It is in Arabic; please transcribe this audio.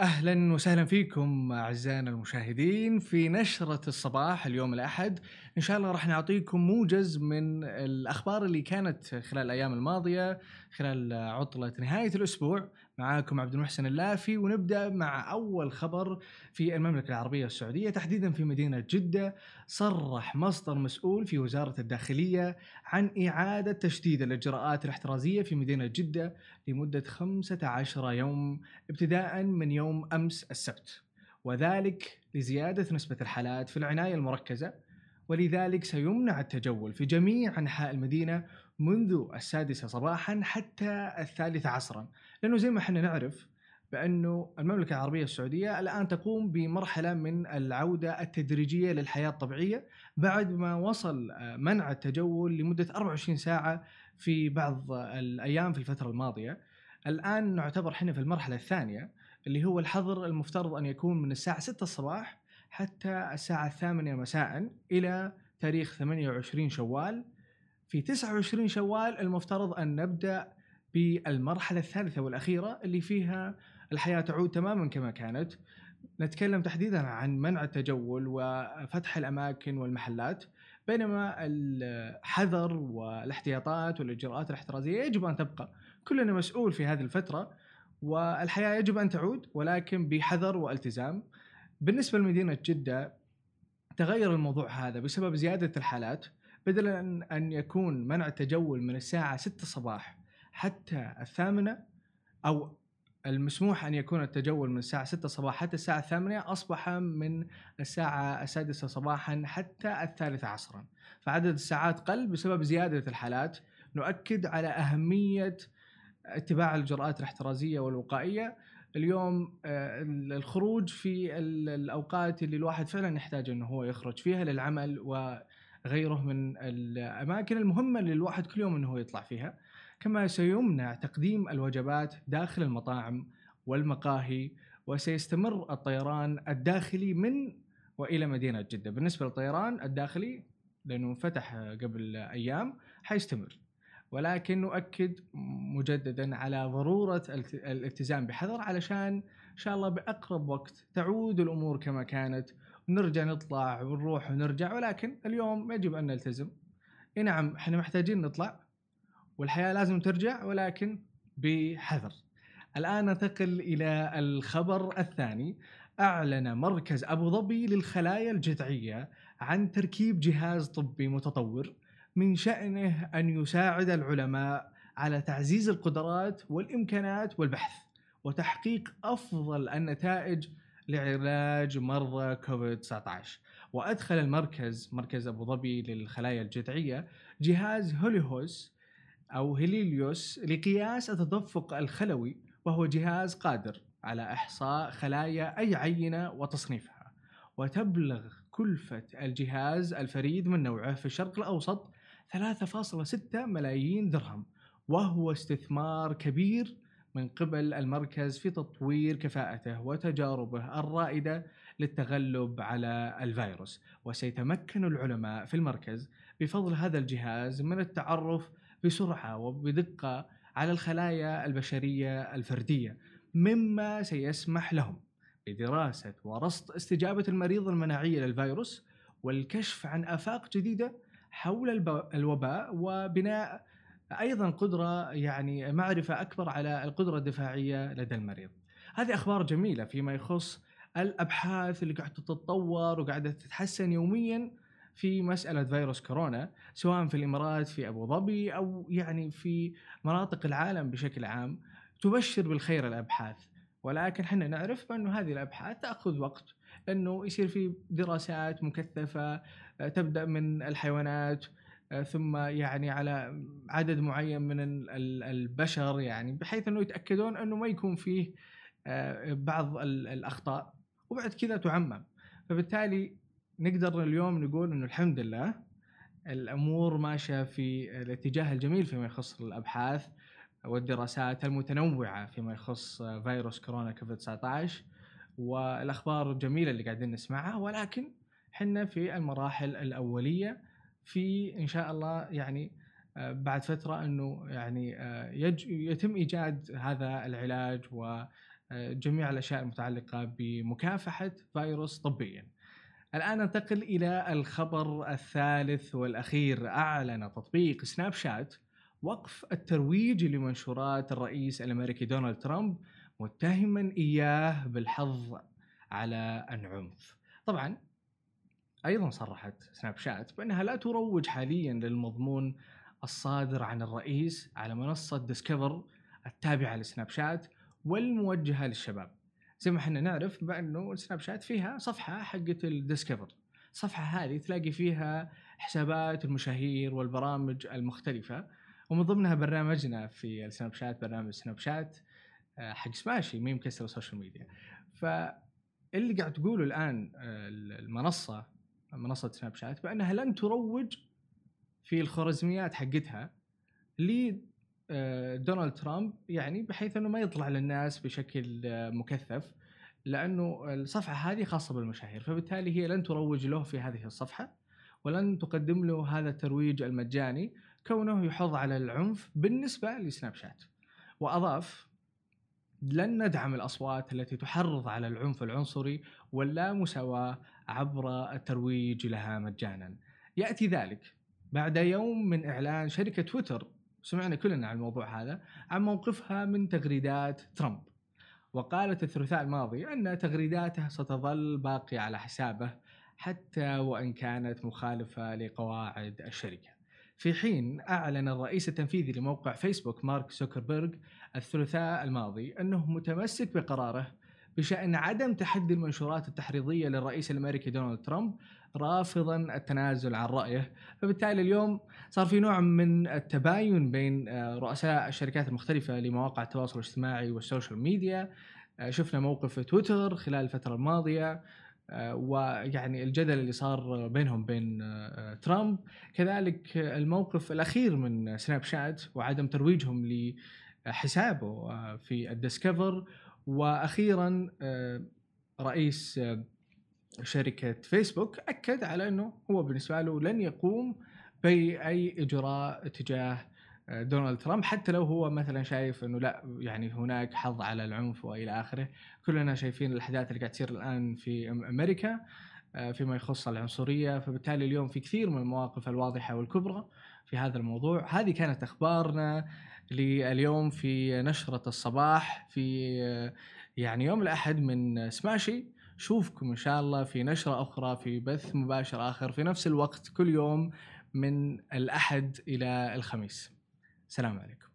أهلا وسهلا فيكم أعزائنا المشاهدين في نشرة الصباح اليوم الأحد إن شاء الله راح نعطيكم موجز من الأخبار اللي كانت خلال الأيام الماضية خلال عطلة نهاية الأسبوع. معاكم عبد المحسن اللافي ونبدأ مع أول خبر في المملكة العربية السعودية. تحديدا في مدينة جدة صرح مصدر مسؤول في وزارة الداخلية عن إعادة تشديد الإجراءات الاحترازية في مدينة جدة لمدة 15 يوم ابتداء من يوم أمس السبت. وذلك لزيادة نسبة الحالات في العناية المركزة. ولذلك سيمنع التجول في جميع أنحاء المدينة منذ السادسة صباحا حتى الثالثة عصرا. لأنه زي ما إحنا نعرف بانه المملكة العربية السعودية الآن تقوم بمرحلة من العودة التدريجية للحياة الطبيعية بعد ما وصل منع التجول لمدة 24 ساعة في بعض الأيام في الفترة الماضية. الآن نعتبر إحنا في المرحلة الثانية اللي هو الحظر المفترض أن يكون من الساعة 6 الصباح حتى الساعة الثامنة مساء إلى تاريخ 28 شوال. في 29 شوال المفترض أن نبدأ بالمرحلة الثالثة والأخيرة اللي فيها الحياة تعود تماما كما كانت. نتكلم تحديدا عن منع التجول وفتح الأماكن والمحلات. بينما الحذر والاحتياطات والإجراءات الاحترازية يجب أن تبقى. كلنا مسؤول في هذه الفترة والحياة يجب أن تعود ولكن بحذر والتزام. بالنسبة لمدينة جدة تغير الموضوع هذا بسبب زيادة الحالات بدلا أن يكون منع التجول من الساعة 6 الصباح حتى الثامنة أو المسموح أن يكون التجول من الساعة 6 صباح حتى الساعة الثامنة أصبح من الساعة السادسة صباحا حتى الثالثة عصرا. فعدد الساعات قل بسبب زيادة الحالات. نؤكد على أهمية اتباع الإجراءات الاحترازية والوقائية. اليوم آه، الخروج في الأوقات اللي الواحد فعلا يحتاج إنه هو يخرج فيها للعمل وغيره من الأماكن المهمة اللي الواحد كل يوم إنه هو يطلع فيها. كما سيمنع تقديم الوجبات داخل المطاعم والمقاهي وسيستمر الطيران الداخلي من وإلى مدينة جدة. بالنسبة للطيران الداخلي لأنه فتح قبل أيام حيستمر. ولكن نؤكد مجددا على ضرورة الالتزام بحذر علشان إن شاء الله بأقرب وقت تعود الأمور كما كانت ونرجع نطلع ونروح ونرجع ولكن اليوم يجب أن نلتزم. إي نعم إحنا محتاجين نطلع والحياة لازم ترجع ولكن بحذر. الآن ننتقل إلى الخبر الثاني أعلن مركز أبو ظبي للخلايا الجذعية عن تركيب جهاز طبي متطور من شأنه أن يساعد العلماء على تعزيز القدرات والإمكانات والبحث وتحقيق أفضل النتائج لعلاج مرضى كوفيد 19 وأدخل المركز مركز أبو ظبي للخلايا الجذعية جهاز هوليهوس أو هيليليوس لقياس التدفق الخلوي وهو جهاز قادر على إحصاء خلايا أي عينة وتصنيفها. وتبلغ كلفة الجهاز الفريد من نوعه في الشرق الأوسط 3.6 ملايين درهم وهو استثمار كبير من قبل المركز في تطوير كفاءته وتجاربه الرائدة للتغلب على الفيروس. وسيتمكن العلماء في المركز بفضل هذا الجهاز من التعرف بسرعة وبدقة على الخلايا البشرية الفردية مما سيسمح لهم بدراسة ورصد استجابة المريض المناعيه للفيروس والكشف عن آفاق جديدة حول الوباء وبناء أيضا قدرة يعني معرفة أكبر على القدرة الدفاعية لدى المريض. هذه أخبار جميلة فيما يخص الأبحاث اللي قاعدة تتطور وقاعدة تتحسن يوميا في مسألة فيروس كورونا سواء في الإمارات في أبو ظبي أو يعني في مناطق العالم بشكل عام تبشر بالخير الأبحاث ولكن إحنا نعرف بانه هذه الأبحاث تأخذ وقت أنه يصير في دراسات مكثفة آه، تبدأ من الحيوانات آه، ثم يعني على عدد معين من البشر يعني بحيث أنه يتأكدون أنه ما يكون فيه آه، بعض الأخطاء وبعد كذا تعمم. فبالتالي نقدر اليوم نقول أنه الحمد لله الأمور ماشية في الاتجاه الجميل فيما يخص الأبحاث. والدراسات المتنوعة فيما يخص فيروس كورونا كوفيد 19 والأخبار الجميلة اللي قاعدين نسمعها ولكن حنا في المراحل الأولية في إن شاء الله يعني آه، بعد فترة إنه يعني آه، يتم إيجاد هذا العلاج و آه، جميع الأشياء المتعلقة بمكافحة فيروس طبيا. الآن ننتقل إلى الخبر الثالث والأخير أعلن تطبيق سناب شات وقف الترويج لمنشورات الرئيس الأمريكي دونالد ترامب متهما إياه بالحض على العنف. طبعا أيضا صرحت سناب شات بأنها لا تروج حاليا للمضمون الصادر عن الرئيس على منصة Discover التابعة لسناب شات والموجهة للشباب. زي ما إحنا نعرف بأنه سناب شات فيها صفحة حقت ال Discover. الصفحة هذه تلاقي فيها حسابات المشاهير والبرامج المختلفة ومن ضمنها برنامجنا في السناب شات برنامج سناب شات آه، حق سماشي ميم كسر ال social media. فاللي قاعد تقوله الآن آه، المنصة منصة سناب شات بأنها لن تروج في الخوارزميات حقتها ل آه، ترامب يعني بحيث إنه ما يطلع للناس بشكل مكثف لأنه الصفحة هذه خاصة بالمشاهير فبالتالي هي لن تروج له في هذه الصفحة ولن تقدم له هذا الترويج المجاني كونه يحض على العنف بالنسبة لسناب شات وأضاف لن ندعم الأصوات التي تحرض على العنف العنصري واللامساواه عبر الترويج لها مجانا. يأتي ذلك بعد يوم من إعلان شركة تويتر سمعنا كلنا عن الموضوع هذا عن موقفها من تغريدات ترامب. وقالت الثلاثاء الماضي أن تغريداته ستظل باقية على حسابه حتى وإن كانت مخالفة لقواعد الشركة. في حين أعلن الرئيس التنفيذي لموقع فيسبوك مارك زوكربيرج الثلاثاء الماضي أنه متمسك بقراره بشأن عدم تحدي المنشورات التحريضية للرئيس الأمريكي دونالد ترامب رافضا التنازل عن رأيه، فبالتالي اليوم صار في نوع من التباين بين آه، رؤساء الشركات المختلفة لمواقع التواصل الاجتماعي وال social media، آه، شفنا موقف تويتر خلال الفترة الماضية آه، ويعني الجدل اللي صار بينهم بين ترامب، كذلك الموقف الأخير من سناب شات وعدم ترويجهم لحسابه في الديسكفر. وأخيرا آه، رئيس آه، شركة فيسبوك أكد على إنه هو بالنسبة له لن يقوم بأي إجراء تجاه آه، دونالد ترامب حتى لو هو مثلا شايف إنه لا يعني هناك حظ على العنف وإلى آخره، كلنا شايفين الأحداث اللي قاعد تصير الآن في أمريكا فيما يخص العنصرية، فبالتالي اليوم في كثير من المواقف الواضحة والكبرى في هذا الموضوع، هذه كانت أخبارنا لليوم في نشرة الصباح في يعني يوم الأحد من سماشي. شوفكم إن شاء الله في نشرة أخرى في بث مباشر آخر في نفس الوقت كل يوم من الأحد إلى الخميس. سلام عليكم.